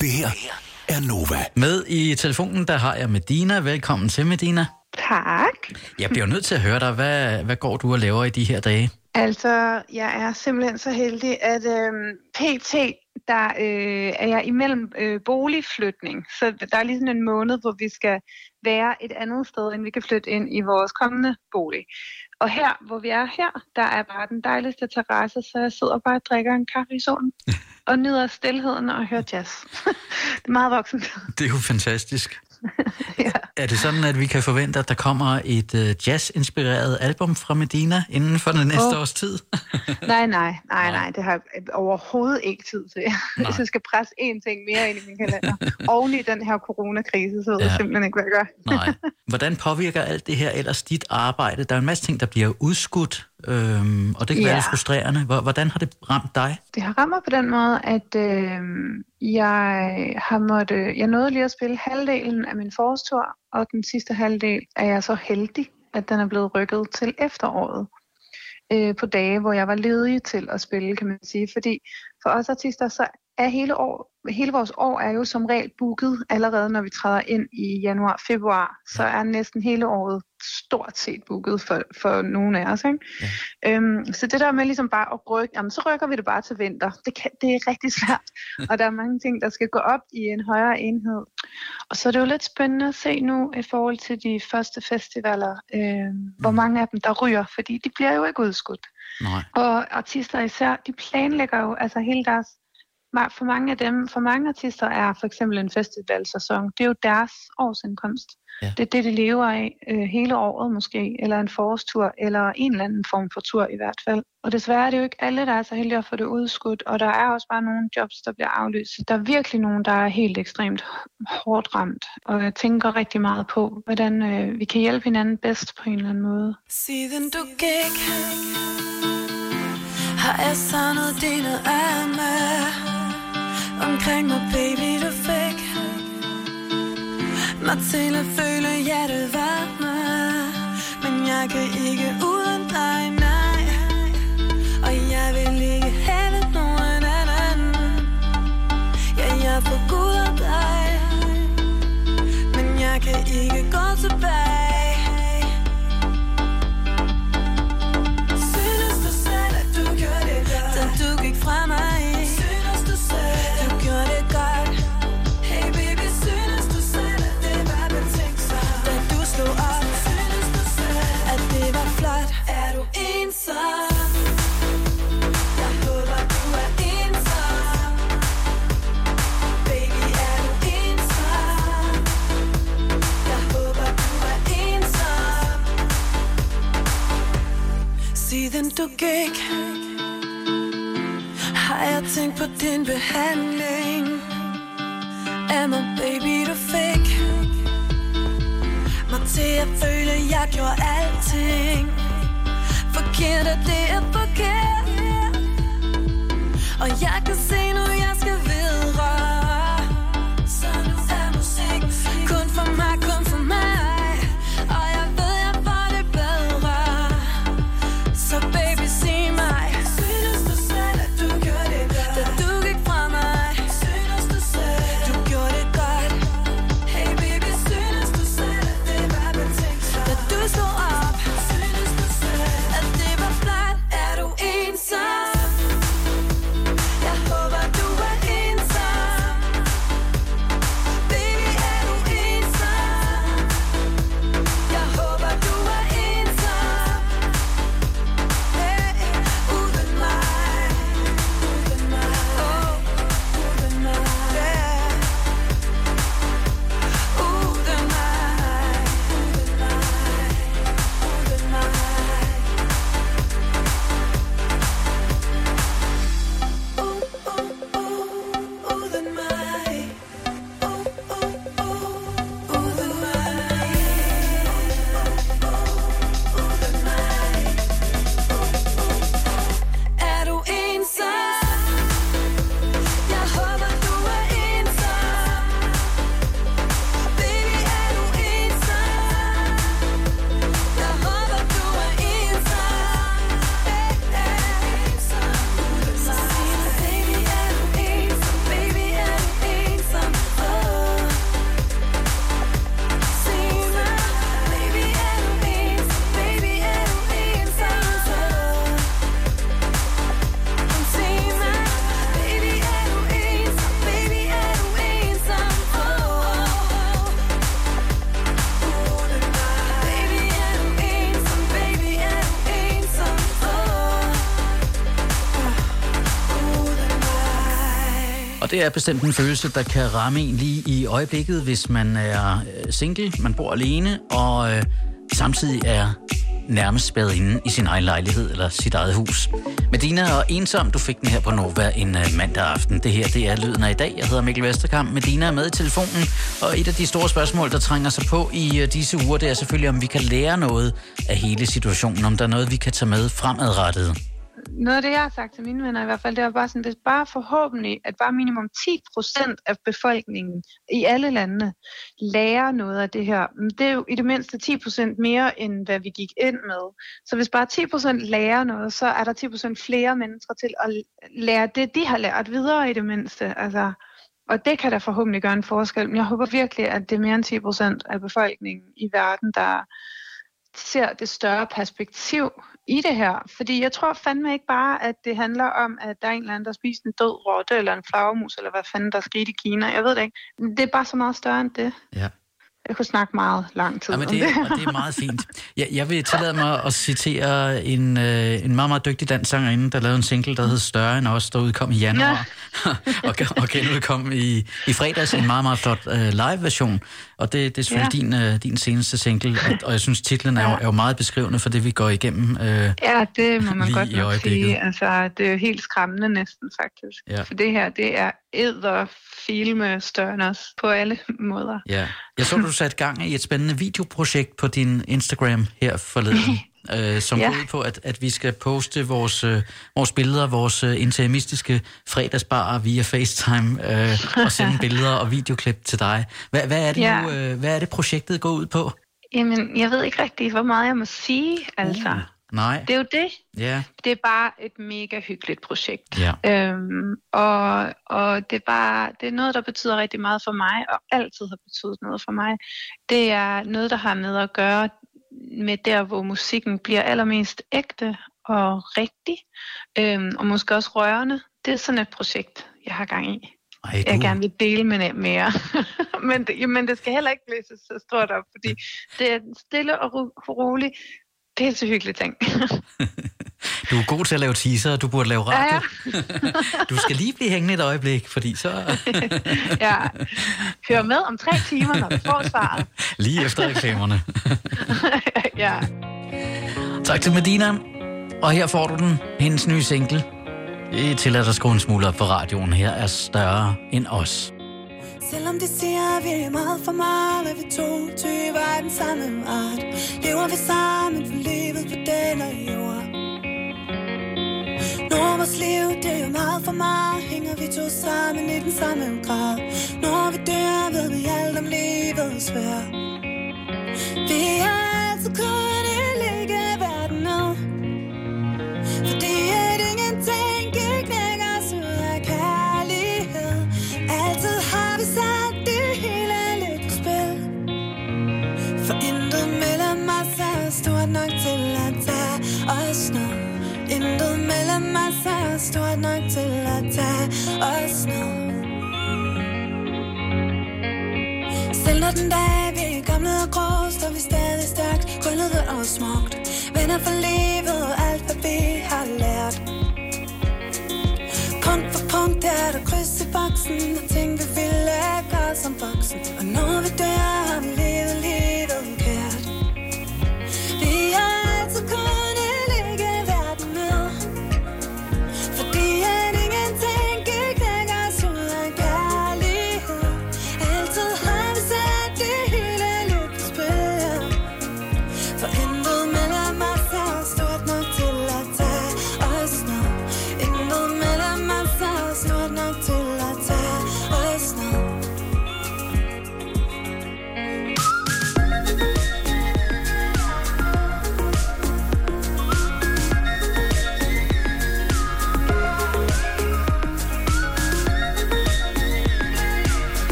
Det her er Nova. Med i telefonen, der har jeg Medina. Velkommen til, Medina. Tak. Jeg bliver nødt til at høre dig. Hvad, hvad går du og laver i de her dage? Altså, jeg er simpelthen så heldig, at øh, PT, der øh, er jeg imellem øh, boligflytning. Så der er lige sådan en måned, hvor vi skal være et andet sted, end vi kan flytte ind i vores kommende bolig. Og her, hvor vi er her, der er bare den dejligste terrasse, så jeg sidder bare og drikker en kaffe i solen. og nyder stillheden og hører jazz. det er meget voksent. Det er jo fantastisk. Ja. Er det sådan, at vi kan forvente, at der kommer et uh, jazz-inspireret album fra Medina inden for den næste Åh. års tid? Nej, nej, nej, nej, det har jeg overhovedet ikke tid til. Hvis jeg skal presse én ting mere ind i min kalender, oven i den her coronakrise, så ved jeg Ja. simpelthen ikke, hvad jeg gør. Nej. Hvordan påvirker alt det her ellers dit arbejde? Der er en masse ting, der bliver udskudt, øhm, og det kan være Ja. lidt frustrerende. Hvor- Hvordan har det ramt dig? Det har ramt mig på den måde, at øh, jeg har måtte, jeg nåede lige at spille halvdelen af min forårstur, og den sidste halvdel er jeg så heldig, at den er blevet rykket til efteråret. Øh, på dage, hvor jeg var ledig til at spille, kan man sige. Fordi for os artister, så er hele, år, hele vores år er jo som regel booket allerede, når vi træder ind i januar-februar. Så er næsten hele året stort set booket for, for nogle af os. Ikke? Øhm, så det der med ligesom bare at rykke, jamen så rykker vi det bare til vinter. Det, kan, det er rigtig svært, og der er mange ting, der skal gå op i en højere enhed. Og så er det jo lidt spændende at se nu i forhold til de første festivaler, øhm, hvor mange af dem der ryger, fordi de bliver jo ikke udskudt. Nej. Og artister især, de planlægger jo altså hele deres for mange af dem, for mange artister er for eksempel en festivalsæson, det er jo deres årsindkomst. Ja. Det er det, de lever af øh, hele året måske, eller en forårstur, eller en eller anden form for tur i hvert fald. Og desværre er det jo ikke alle, der er så heldige at få det udskudt, og der er også bare nogle jobs, der bliver aflyst. Der er virkelig nogen, der er helt ekstremt hårdt ramt, og jeg tænker rigtig meget på, hvordan øh, vi kan hjælpe hinanden bedst på en eller anden måde. Siden du gik Har jeg savnet dine arme Omkring mig baby du fik Mig til at føle hjertet varme Men jeg kan ikke uden dig, Siden du gik. Har jeg tænkt på din behandling? Af mig baby du fik? Mig til at føle jeg gjorde alting. Forkert at det er forkert. Og jeg kan se nu jeg skal Og det er bestemt en følelse, der kan ramme en lige i øjeblikket, hvis man er øh, single, man bor alene, og øh, samtidig er nærmest spadet inde i sin egen lejlighed eller sit eget hus. Medina og Ensom, du fik den her på Nova en øh, mandag aften. Det her, det er Lyden af i dag. Jeg hedder Mikkel Vesterkamp. Medina er med i telefonen, og et af de store spørgsmål, der trænger sig på i øh, disse uger, det er selvfølgelig, om vi kan lære noget af hele situationen, om der er noget, vi kan tage med fremadrettet noget af det, jeg har sagt til mine venner i hvert fald, det var bare sådan, det er bare forhåbentlig, at bare minimum 10 procent af befolkningen i alle landene lærer noget af det her. Det er jo i det mindste 10 procent mere, end hvad vi gik ind med. Så hvis bare 10 procent lærer noget, så er der 10 procent flere mennesker til at lære det, de har lært videre i det mindste. Altså, og det kan da forhåbentlig gøre en forskel. Men jeg håber virkelig, at det er mere end 10 procent af befolkningen i verden, der ser det større perspektiv i det her. Fordi jeg tror fandme ikke bare, at det handler om, at der er en eller anden, der spiser en død rotte eller en flagermus, eller hvad fanden der skete i Kina. Jeg ved det ikke. Det er bare så meget større end det. Ja. Jeg kunne snakke meget lang tid ja, men det, om det. Og det er meget fint. Jeg, jeg vil tillade mig at citere en, øh, en meget, meget dygtig dansk sangerinde, der lavede en single, der hed Større end os, der udkom i januar. Ja. og, og genudkom i, i fredags en meget, meget flot uh, live-version. Og det, det er selvfølgelig ja. din, uh, din seneste single, og, og jeg synes, titlen er, jo, er jo meget beskrivende for det, vi går igennem uh, Ja, det må man godt nok sige. Altså, det er jo helt skræmmende næsten, faktisk. Ja. For det her, det er æder filme os på alle måder. Ja. Jeg så, du satte gang i et spændende videoprojekt på din Instagram her forleden. øh, som ja. går ud på, at, at vi skal poste vores, øh, vores billeder, vores øh, interimistiske fredagsbarer via FaceTime øh, og sende billeder og videoklip til dig. Hvad, hvad, er det ja. nu, øh, hvad er det projektet går ud på? Jamen, jeg ved ikke rigtig, hvor meget jeg må sige, altså. Uh. Nej. Det er jo det. Ja. Det er bare et mega hyggeligt projekt. Ja. Øhm, og og det, er bare, det er noget, der betyder rigtig meget for mig, og altid har betydet noget for mig. Det er noget, der har med at gøre med der, hvor musikken bliver allermest ægte og rigtig, øhm, og måske også rørende. Det er sådan et projekt, jeg har gang i. Ej, du... Jeg gerne vil dele med mere. men, det, men det skal heller ikke blæses så stort op, fordi det er stille og ro- roligt det er så hyggeligt ting. du er god til at lave teaser, og du burde lave radio. Ja, ja. du skal lige blive hængende et øjeblik, fordi så... ja, hør med om tre timer, når du får svaret. lige efter reklamerne. ja. Tak til Medina. Og her får du den, hendes nye single. Det er til at skrue en smule op for radioen. Her er større end os. Selvom de siger, at vi er meget for meget, er vi to typer af den samme art. For meget, hænger vi to sammen i den samme grad. Når vi dør, ved vi alt om livets svær. Vi er altid kun når den dag vi er gamle og grå, står vi stadig stærkt, krøllet og smukt. Venner for livet, alt hvad vi har lært. Punkt for punkt er der kryds i boksen, og ting vi ville gøre som voksen. Og når vi dør,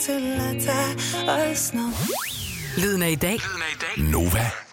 til at tage os nu. Lyden af i dag. Nova